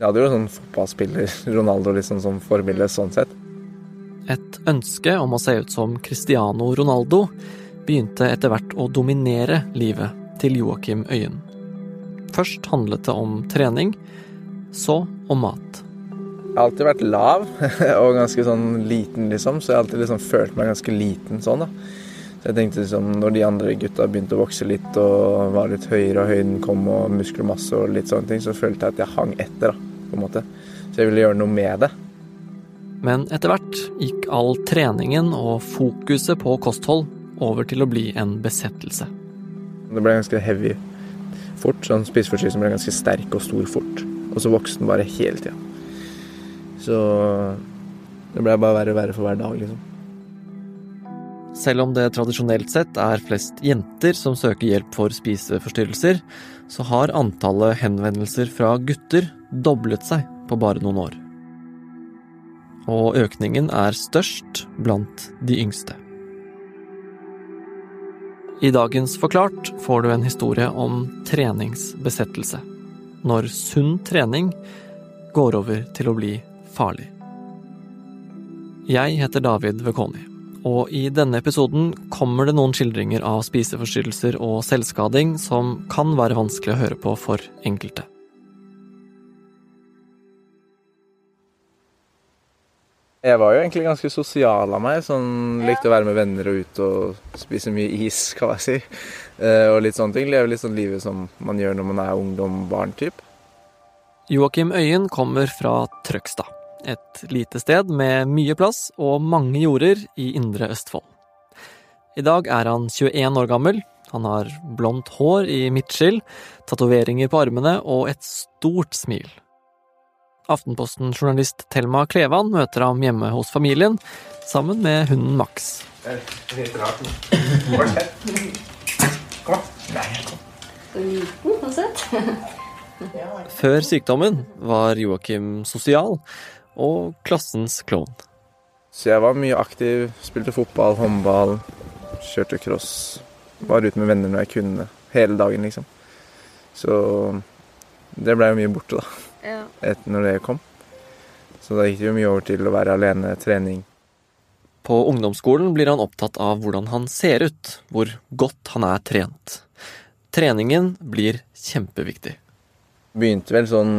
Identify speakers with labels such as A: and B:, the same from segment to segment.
A: Jeg hadde jo sånn fotballspiller Ronaldo liksom som forbilde sånn sett.
B: Et ønske om å se ut som Cristiano Ronaldo begynte etter hvert å dominere livet til Joakim Øyen. Først handlet det om trening, så om mat.
A: Jeg har alltid vært lav og ganske sånn liten, liksom, så jeg har alltid liksom følt meg ganske liten sånn, da. Så jeg tenkte liksom, Når de andre gutta begynte å vokse litt og var litt høyere, og høyden kom og muskelmasse og litt sånne ting, så følte jeg at jeg hang etter, da, på en måte. Så jeg ville gjøre noe med det.
B: Men etter hvert gikk all treningen og fokuset på kosthold over til å bli en besettelse.
A: Det ble ganske heavy fort. sånn Spiseforstyrrelsen ble ganske sterk og stor fort. Og så vokste den bare hele tida. Så det ble bare verre og verre for hver dag, liksom.
B: Selv om det tradisjonelt sett er flest jenter som søker hjelp for spiseforstyrrelser, så har antallet henvendelser fra gutter doblet seg på bare noen år. Og økningen er størst blant de yngste. I dagens Forklart får du en historie om treningsbesettelse. Når sunn trening går over til å bli farlig. Jeg heter David Vekoni, og i denne episoden kommer det noen skildringer av spiseforstyrrelser og selvskading som kan være vanskelig å høre på for enkelte.
A: Jeg var jo egentlig ganske sosial av meg. sånn Likte å være med venner og ut og spise mye is, kan jeg si. Eh, og litt sånne ting. Leve litt sånn livet som man gjør når man er ungdom, barn, typ.
B: Joakim Øyen kommer fra Trøgstad. Et lite sted med mye plass og mange jorder i indre Østfold. I dag er han 21 år gammel. Han har blondt hår i midtskill, tatoveringer på armene og et stort smil. Aftenposten-journalist Thelma Klevan møter ham hjemme hos familien, sammen med hunden Max. Før sykdommen var Joakim sosial og klassens klovn.
A: Så jeg var mye aktiv. Spilte fotball, håndball, kjørte cross. Var ute med venner når jeg kunne. Hele dagen, liksom. Så det ble jo mye borte, da.
C: Ja.
A: Etter når det kom. Så da gikk det jo mye over til å være alene, trening.
B: På ungdomsskolen blir han opptatt av hvordan han ser ut, hvor godt han er trent. Treningen blir kjempeviktig.
A: Begynte vel sånn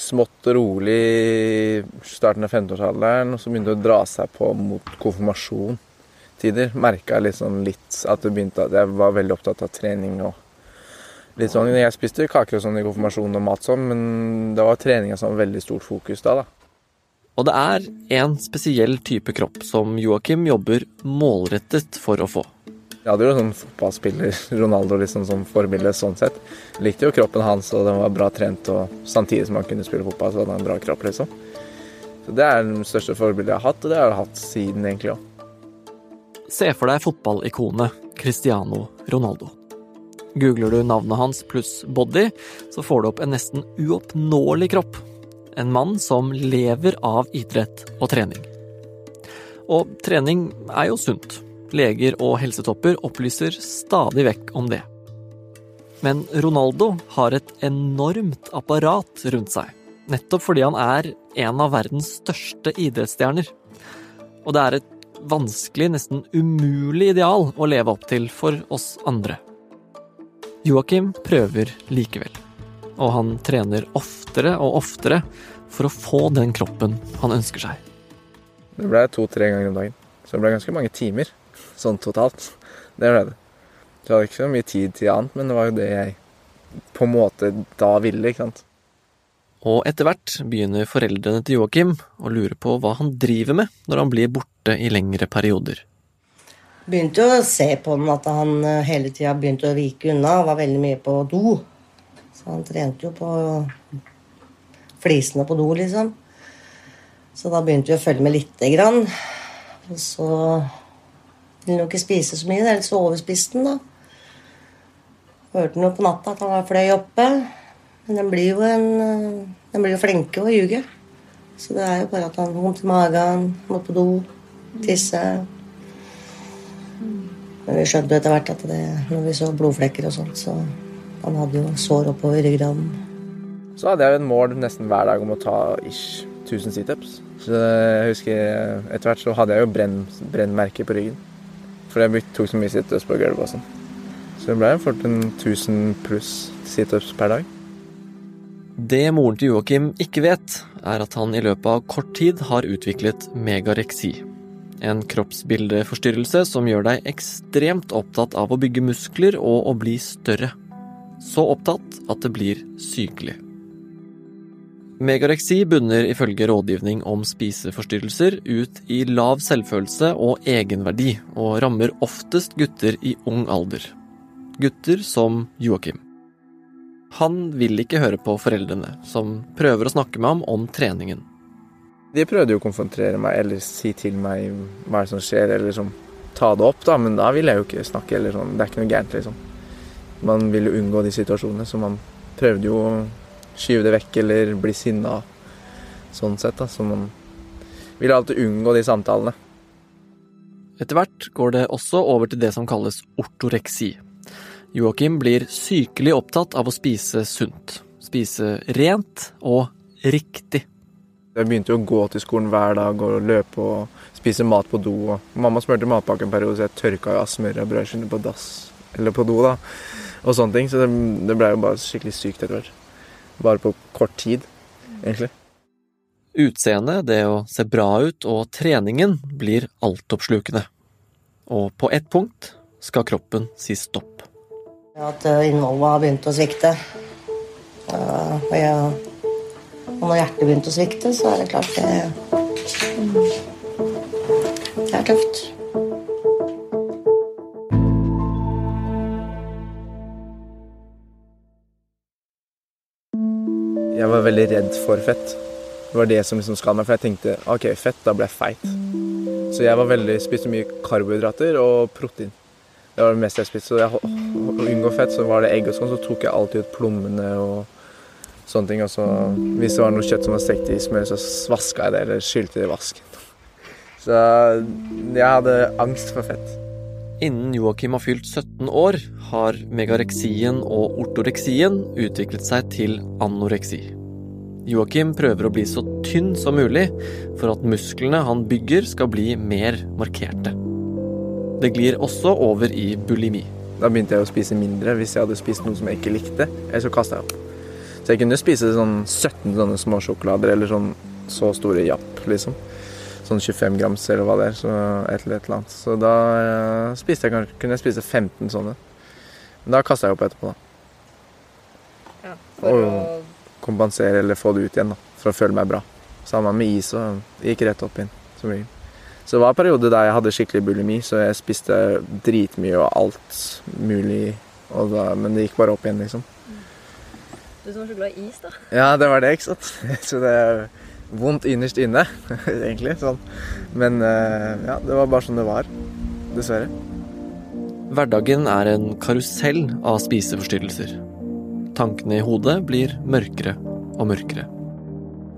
A: smått og rolig starten av 15-årsalderen, og så begynte det å dra seg på mot konfirmasjonstider. Merka jeg liksom litt at det begynte at jeg var veldig opptatt av trening og litt sånn. Jeg spiste kaker og sånn i konfirmasjonen og mat sånn, men det var treninga som var veldig stort fokus da, da.
B: Og det er en spesiell type kropp som Joakim jobber målrettet for å få.
A: Jeg hadde jo sånn fotballspiller Ronaldo liksom som forbilde sånn sett. Likte jo kroppen hans, og den var bra trent, og samtidig som han kunne spille fotball, så hadde han en bra kropp, liksom. Så det er det største forbildet jeg har hatt, og det har jeg hatt siden egentlig òg.
B: Se for deg fotballikonet Cristiano Ronaldo. Googler du navnet hans pluss body, så får du opp en nesten uoppnåelig kropp. En mann som lever av idrett og trening. Og trening er jo sunt. Leger og helsetopper opplyser stadig vekk om det. Men Ronaldo har et enormt apparat rundt seg, nettopp fordi han er en av verdens største idrettsstjerner. Og det er et vanskelig, nesten umulig ideal å leve opp til for oss andre. Joakim prøver likevel, og han trener oftere og oftere for å få den kroppen han ønsker seg.
A: Det ble to-tre ganger om dagen. Så det ble ganske mange timer sånn totalt. Det ble det. Så jeg hadde ikke så mye tid til annet, men det var jo det jeg på en måte da ville, ikke sant.
B: Og etter hvert begynner foreldrene til Joakim å lure på hva han driver med når han blir borte i lengre perioder.
D: Begynte jo å se på den at han eh, hele tida begynte å vike unna. Var veldig mye på do. Så han trente jo på flisene på do, liksom. Så da begynte vi å følge med lite grann. Og så ville han jo ikke spise så mye. Er så overspiste han, da. Hørte han jo på natta at han var fløy oppe. Men den blir jo en Den blir jo flinke å ljuge. Så det er jo bare at han har vondt i magen, må på do, tisse. Men vi skjønte jo etter hvert at det, når vi så blodflekker og sånt, så han hadde jo sår oppover ryggraden.
A: Så hadde jeg jo en mål nesten hver dag om å ta ish 1000 situps. Så jeg husker etter hvert så hadde jeg jo brenn, brennmerker på ryggen. For jeg tok så mye situps på gulvet og sånn. Så det ble fort en 1000 pluss situps per dag.
B: Det moren til Joakim ikke vet, er at han i løpet av kort tid har utviklet megareksi. En kroppsbildeforstyrrelse som gjør deg ekstremt opptatt av å bygge muskler og å bli større. Så opptatt at det blir sykelig. Megareksi bunner ifølge rådgivning om spiseforstyrrelser ut i lav selvfølelse og egenverdi, og rammer oftest gutter i ung alder. Gutter som Joakim. Han vil ikke høre på foreldrene, som prøver å snakke med ham om treningen.
A: De prøvde jo å konfrontere meg eller si til meg hva som skjer, eller sånn ta det opp, da, men da vil jeg jo ikke snakke. eller sånn, Det er ikke noe gærent, liksom. Man vil jo unngå de situasjonene, så man prøvde jo å skyve det vekk eller bli sinna sånn sett. da, Så man vil alltid unngå de samtalene.
B: Etter hvert går det også over til det som kalles ortoreksi. Joakim blir sykelig opptatt av å spise sunt. Spise rent og riktig.
A: Jeg begynte jo å gå til skolen hver dag og løpe og spise mat på do. Og mamma smurte matpakke en periode, så jeg tørka jo av smør og brødskiver på dass. Eller på do, da. Og sånne ting. Så det, det ble jo bare skikkelig sykt etter hvert. Bare på kort tid, egentlig.
B: Utseendet, det å se bra ut, og treningen blir altoppslukende. Og på ett punkt skal kroppen si stopp.
D: At eh, innholdet har begynt å svikte. Uh, og, jeg, og når hjertet begynte å svikte, så er det klart det Det er tøft.
A: Jeg var veldig redd for fett. Det var det som liksom skadet meg, for jeg tenkte OK, fett, da blir jeg feit. Så jeg var veldig, spiste mye karbohydrater og protein. Det var det meste jeg spiste. Så jeg, å unngå fett, så var det egg og sånn, så tok jeg alltid ut plommene og sånne ting. Og så hvis det var noe kjøtt som var stekt i smør, så vaska jeg det, eller skylte det i vasken. Så jeg hadde angst for fett.
B: Innen Joakim har fylt 17 år, har megareksien og ortoreksien utviklet seg til anoreksi. Joakim prøver å bli så tynn som mulig for at musklene han bygger skal bli mer markerte. Det glir også over i bulimi.
A: Da begynte jeg å spise mindre hvis jeg hadde spist noe som jeg ikke likte. Eller så kasta jeg opp. Så jeg kunne spise sånn 17 sånne små sjokolader, eller sånn så store japp, liksom. Sånn 25 grams eller hva det er. Så et eller et eller annet. Så da eh, spiste jeg kanskje, kunne jeg spise 15 sånne. Men da kasta jeg opp etterpå, da.
C: Ja, for
A: Og-
C: å
A: Kompensere eller få det ut igjen, da. For å føle meg bra. Sammen med is og gikk rett opp igjen. Som regel. Så det var en periode der jeg hadde skikkelig bulimi, så jeg spiste dritmye og alt mulig. Og da, men det gikk bare opp igjen, liksom.
C: Du som var så glad i is, da.
A: Ja, det var det, ikke sant. Så det er vondt innerst inne, egentlig. Sånn. Men eh, ja, det var bare sånn det var. Dessverre.
B: Hverdagen er en karusell av spiseforstyrrelser. Tankene i hodet blir mørkere og mørkere.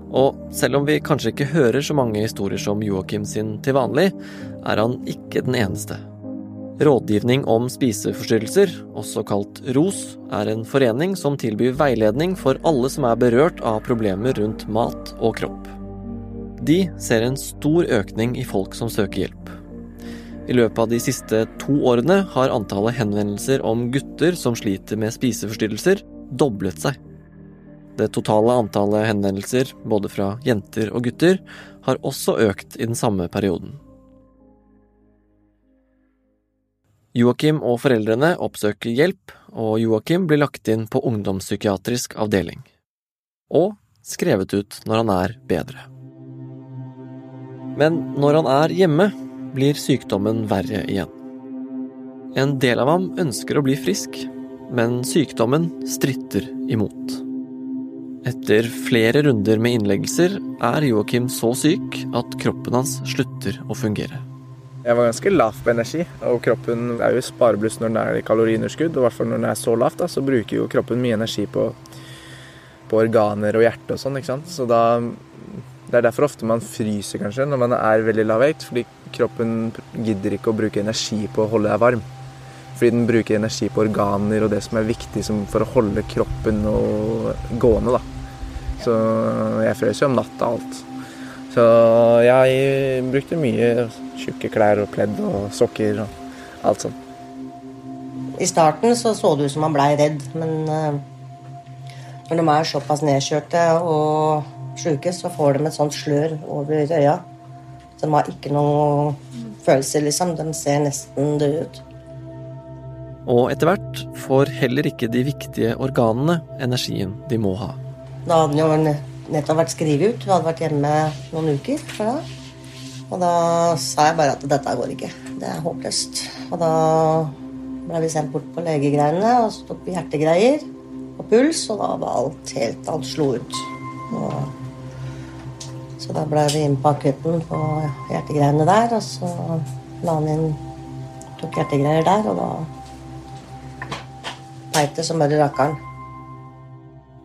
B: Og selv om vi kanskje ikke hører så mange historier som Joakim sin til vanlig, er han ikke den eneste. Rådgivning om spiseforstyrrelser, også kalt ROS, er en forening som tilbyr veiledning for alle som er berørt av problemer rundt mat og kropp. De ser en stor økning i folk som søker hjelp. I løpet av de siste to årene har antallet henvendelser om gutter som sliter med spiseforstyrrelser, doblet seg. Det totale antallet henvendelser, både fra jenter og gutter, har også økt i den samme perioden. Joakim og foreldrene oppsøker hjelp, og Joakim blir lagt inn på ungdomspsykiatrisk avdeling. Og skrevet ut når han er bedre. Men når han er hjemme, blir sykdommen verre igjen. En del av ham ønsker å bli frisk, men sykdommen stritter imot. Etter flere runder med innleggelser er Joakim så syk at kroppen hans slutter å fungere.
A: Jeg var ganske lav på energi, og kroppen er jo i sparebluss når den er i kaloriunderskudd. Og i hvert fall når den er så lavt, da, så bruker jo kroppen mye energi på, på organer og hjerte og sånn. ikke sant? Så da Det er derfor ofte man fryser, kanskje, når man er veldig lav vekt. Fordi kroppen gidder ikke å bruke energi på å holde deg varm. Fordi den bruker energi på organer og det som er viktig som for å holde kroppen og gående, da. Så jeg frøs jo om natta alt. Så jeg brukte mye tjukke klær og pledd og sokker og alt sånt.
D: I starten så så det ut som han blei redd, men eh, når de er såpass nedkjørte og sjuke, så får de et sånt slør over øya. De har ikke noe følelser, liksom. De ser nesten døde ut.
B: Og etter hvert får heller ikke de viktige organene energien de må ha.
D: Da hadde han jo nettopp vært skrevet ut. Hun hadde vært hjemme noen uker før da. Og da sa jeg bare at dette går ikke. Det er håpløst. Og da ble vi sendt bort på legegreiene, og så tok vi hjertegreier og puls, og da var alt helt Alt slo ut. Og, så da ble vi inn på akutten på hjertegreiene der, og så la han inn Tok hjertegreier der, og da peip det som bare rakkeren.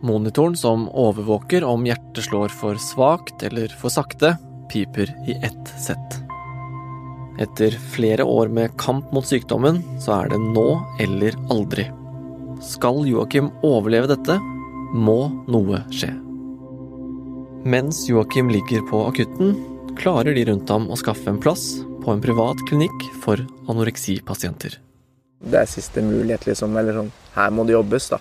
B: Monitoren som overvåker om hjertet slår for svakt eller for sakte, piper i ett sett. Etter flere år med kamp mot sykdommen, så er det nå eller aldri. Skal Joakim overleve dette, må noe skje. Mens Joakim ligger på akutten, klarer de rundt ham å skaffe en plass på en privat klinikk for anoreksipasienter.
A: Det er siste mulighet, liksom. Eller sånn Her må det jobbes, da.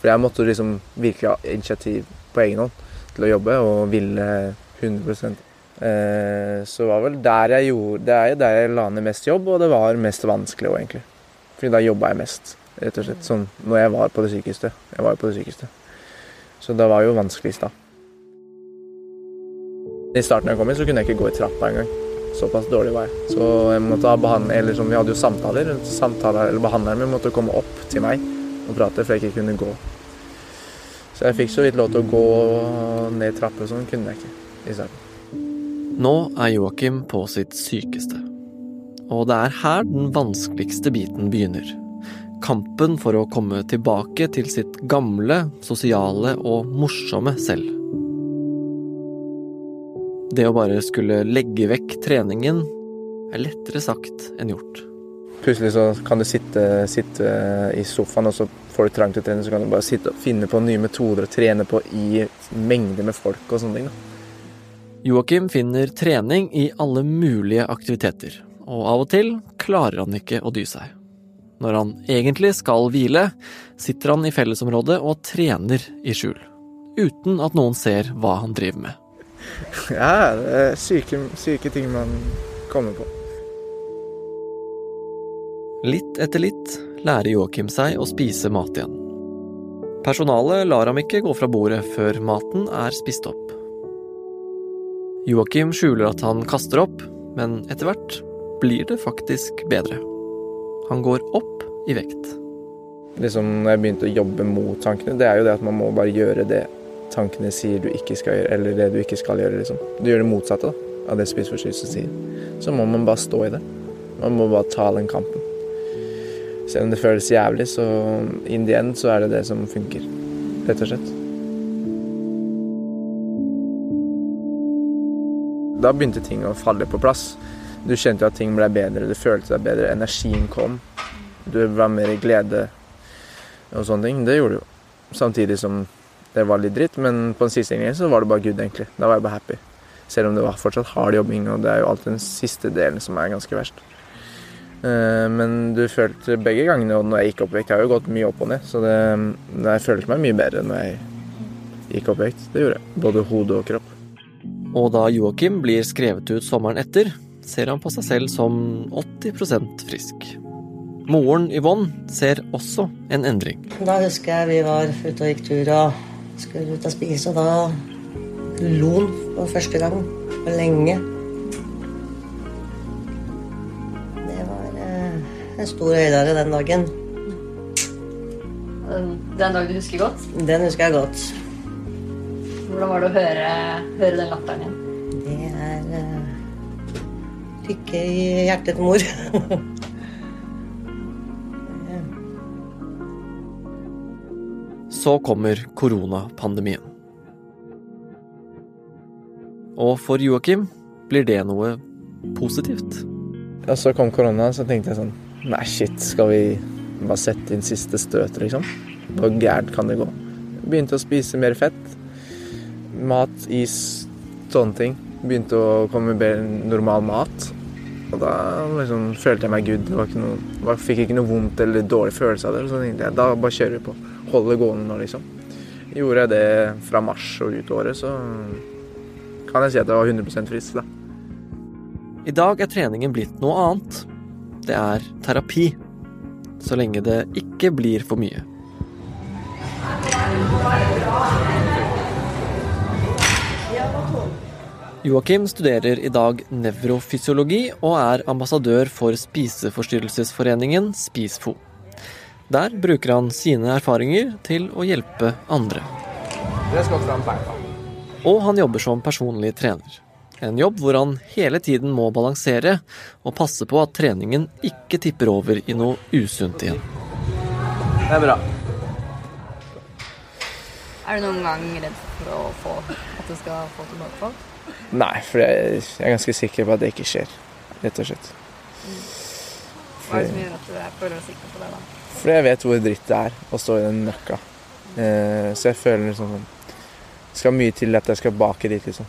A: For jeg måtte liksom virkelig ha initiativ på egen hånd til å jobbe, og ville 100 eh, Så var vel der jeg gjorde Det er der jeg la ned mest jobb, og det var mest vanskelig òg, egentlig. Fordi da jobba jeg mest, rett og slett. Sånn når jeg var på det sykeste. Jeg var jo på det sykeste. Så det var jo vanskeligst da. I starten jeg kom inn, så kunne jeg ikke gå i trappa engang. Såpass dårlig var jeg. Så jeg måtte ha behandler, eller sånn, Vi hadde jo samtaler. samtaler eller Behandleren min måtte komme opp til meg og prate, for jeg ikke kunne gå. Så jeg fikk så vidt lov til å gå ned trapper og sånn. Kunne jeg ikke i starten.
B: Nå er Joakim på sitt sykeste. Og det er her den vanskeligste biten begynner. Kampen for å komme tilbake til sitt gamle, sosiale og morsomme selv. Det å bare skulle legge vekk treningen er lettere sagt enn gjort.
A: Plutselig så kan du sitte, sitte i sofaen, og så får du trang til å trene, så kan du bare sitte og finne på nye metoder å trene på i mengder med folk og sånne ting. da.
B: Joakim finner trening i alle mulige aktiviteter, og av og til klarer han ikke å dy seg. Når han egentlig skal hvile, sitter han i fellesområdet og trener i skjul. Uten at noen ser hva han driver med.
A: Ja, det er syke, syke ting man kommer på.
B: Litt etter litt lærer Joakim seg å spise mat igjen. Personalet lar ham ikke gå fra bordet før maten er spist opp. Joakim skjuler at han kaster opp, men etter hvert blir det faktisk bedre. Han går opp i vekt.
A: Liksom når jeg begynte å jobbe mot tankene, det er jo det at man må bare gjøre det tankene sier du ikke skal gjøre, eller det du ikke skal gjøre. liksom. Du gjør det motsatte da, av det spiseforstyrrelsen sier. Så må man bare stå i det. Man må bare ta den kampen. Selv om det føles jævlig, så in the end så er det det som funker. Rett og slett. Da begynte ting å falle på plass. Du kjente jo at ting ble bedre, du følte deg bedre, energien kom. Du var mer i glede og sånne ting. Det gjorde du jo. Samtidig som det var litt dritt, men på den siste gangen så var det bare good, egentlig. Da var jeg bare happy. Selv om det var fortsatt hard jobbing, og det er jo alltid den siste delen som er ganske verst. Eh, Men du følte begge gangene, og når jeg gikk opp i vekt Jeg har jo gått mye opp og ned, så det, jeg følte meg mye bedre når jeg gikk opp i vekt. Det gjorde jeg. Både hode og kropp.
B: Og da Joakim blir skrevet ut sommeren etter, ser han på seg selv som 80% frisk. Moren Yvonne ser også en endring.
D: Da husker jeg vi var ute og gikk tur og skulle ut og spise, og da lo han for første gang på lenge. En stor høydare den dagen.
C: Den dagen du husker godt.
D: Den husker jeg godt.
C: Hvordan var det å høre, høre den latteren igjen?
D: Det er uh, lykke i hjertet til mor.
B: Så kommer koronapandemien. Og for Joakim blir det noe positivt.
A: Da så kom korona, så tenkte jeg sånn Nei, shit, skal vi bare sette inn siste støt, liksom? Hvor gærent kan det gå? Begynte å spise mer fett. mat, is, sånne ting. Begynte å komme mer normal mat. Og da liksom, følte jeg meg good. Det var ikke noe, jeg fikk ikke noe vondt eller dårlig følelse av det. Så da bare kjører vi på. Holder det gående nå, liksom. Gjorde jeg det fra mars og ut året, så kan jeg si at jeg var 100 frisk, da.
B: I dag er treningen blitt noe annet. Det er terapi. Så lenge det ikke blir for mye. Joakim studerer i dag nevrofysiologi og er ambassadør for spiseforstyrrelsesforeningen SpisFo. Der bruker han sine erfaringer til å hjelpe andre. Og han jobber som personlig trener. En jobb hvor han hele tiden må balansere og passe på at treningen ikke tipper over i noe usunt igjen.
A: Det er bra.
C: Er du noen gang redd for å få at du skal få tilbakefall?
A: Nei, for jeg, jeg er ganske sikker på at det ikke skjer, rett og slett.
C: Hva er det som gjør at du er føler deg sikker på det, da?
A: Fordi jeg vet hvor dritt det er å stå i den møkka. Eh, så jeg føler liksom sånn Det skal mye til at jeg skal bake dit, liksom.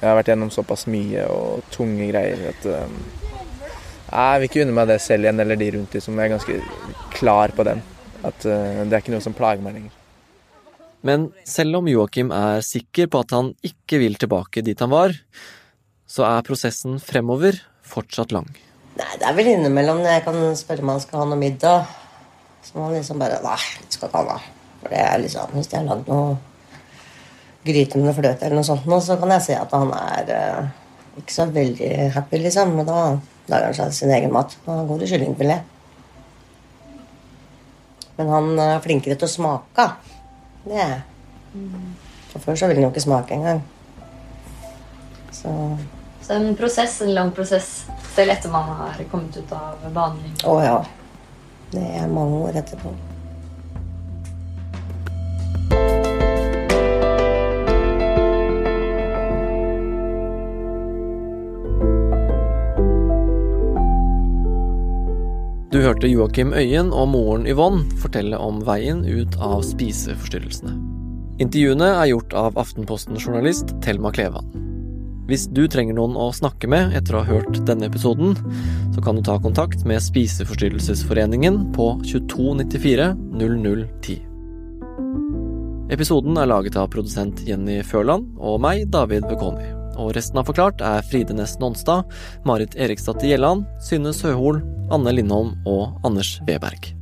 A: Jeg har vært gjennom såpass mye og tunge greier at eh, Jeg vil ikke unne meg det selv igjen, eller de rundt, liksom. Jeg er ganske klar på den. At eh, det er ikke noe som plager meg lenger.
B: Men selv om Joakim er sikker på at han ikke vil tilbake dit han var, så er prosessen fremover fortsatt lang.
D: Nei, det er vel innimellom når jeg kan spørre om han skal ha noe middag. Så må han liksom bare Nei, det skal ikke han ha. For det er liksom, Hvis de har lagd noe gryte med fløte eller noe sånt, nå, så kan jeg se at han er eh, ikke så veldig happy, liksom. Men da lager han seg sin egen mat. Da går det kyllingfilet. Men han er flinkere til å smake. Det er For før så ville han jo ikke smake engang. Så
C: Så en prosess, en lang prosess, selv etter man har kommet ut av behandling.
D: Å ja. Det er mange år etterpå.
B: Hørte Joakim Øyen og moren Yvonne fortelle om veien ut av spiseforstyrrelsene. Intervjuene er gjort av Aftenposten-journalist Thelma Klevan. Hvis du trenger noen å snakke med etter å ha hørt denne episoden, så kan du ta kontakt med Spiseforstyrrelsesforeningen på 2294 0010. Episoden er laget av produsent Jenny Førland og meg, David Vekoni. Og resten av Forklart er Fride Næss Nonstad, Marit Eriksdatter Gjelland, Synne Søhol, Anne Lindholm og Anders Weberg.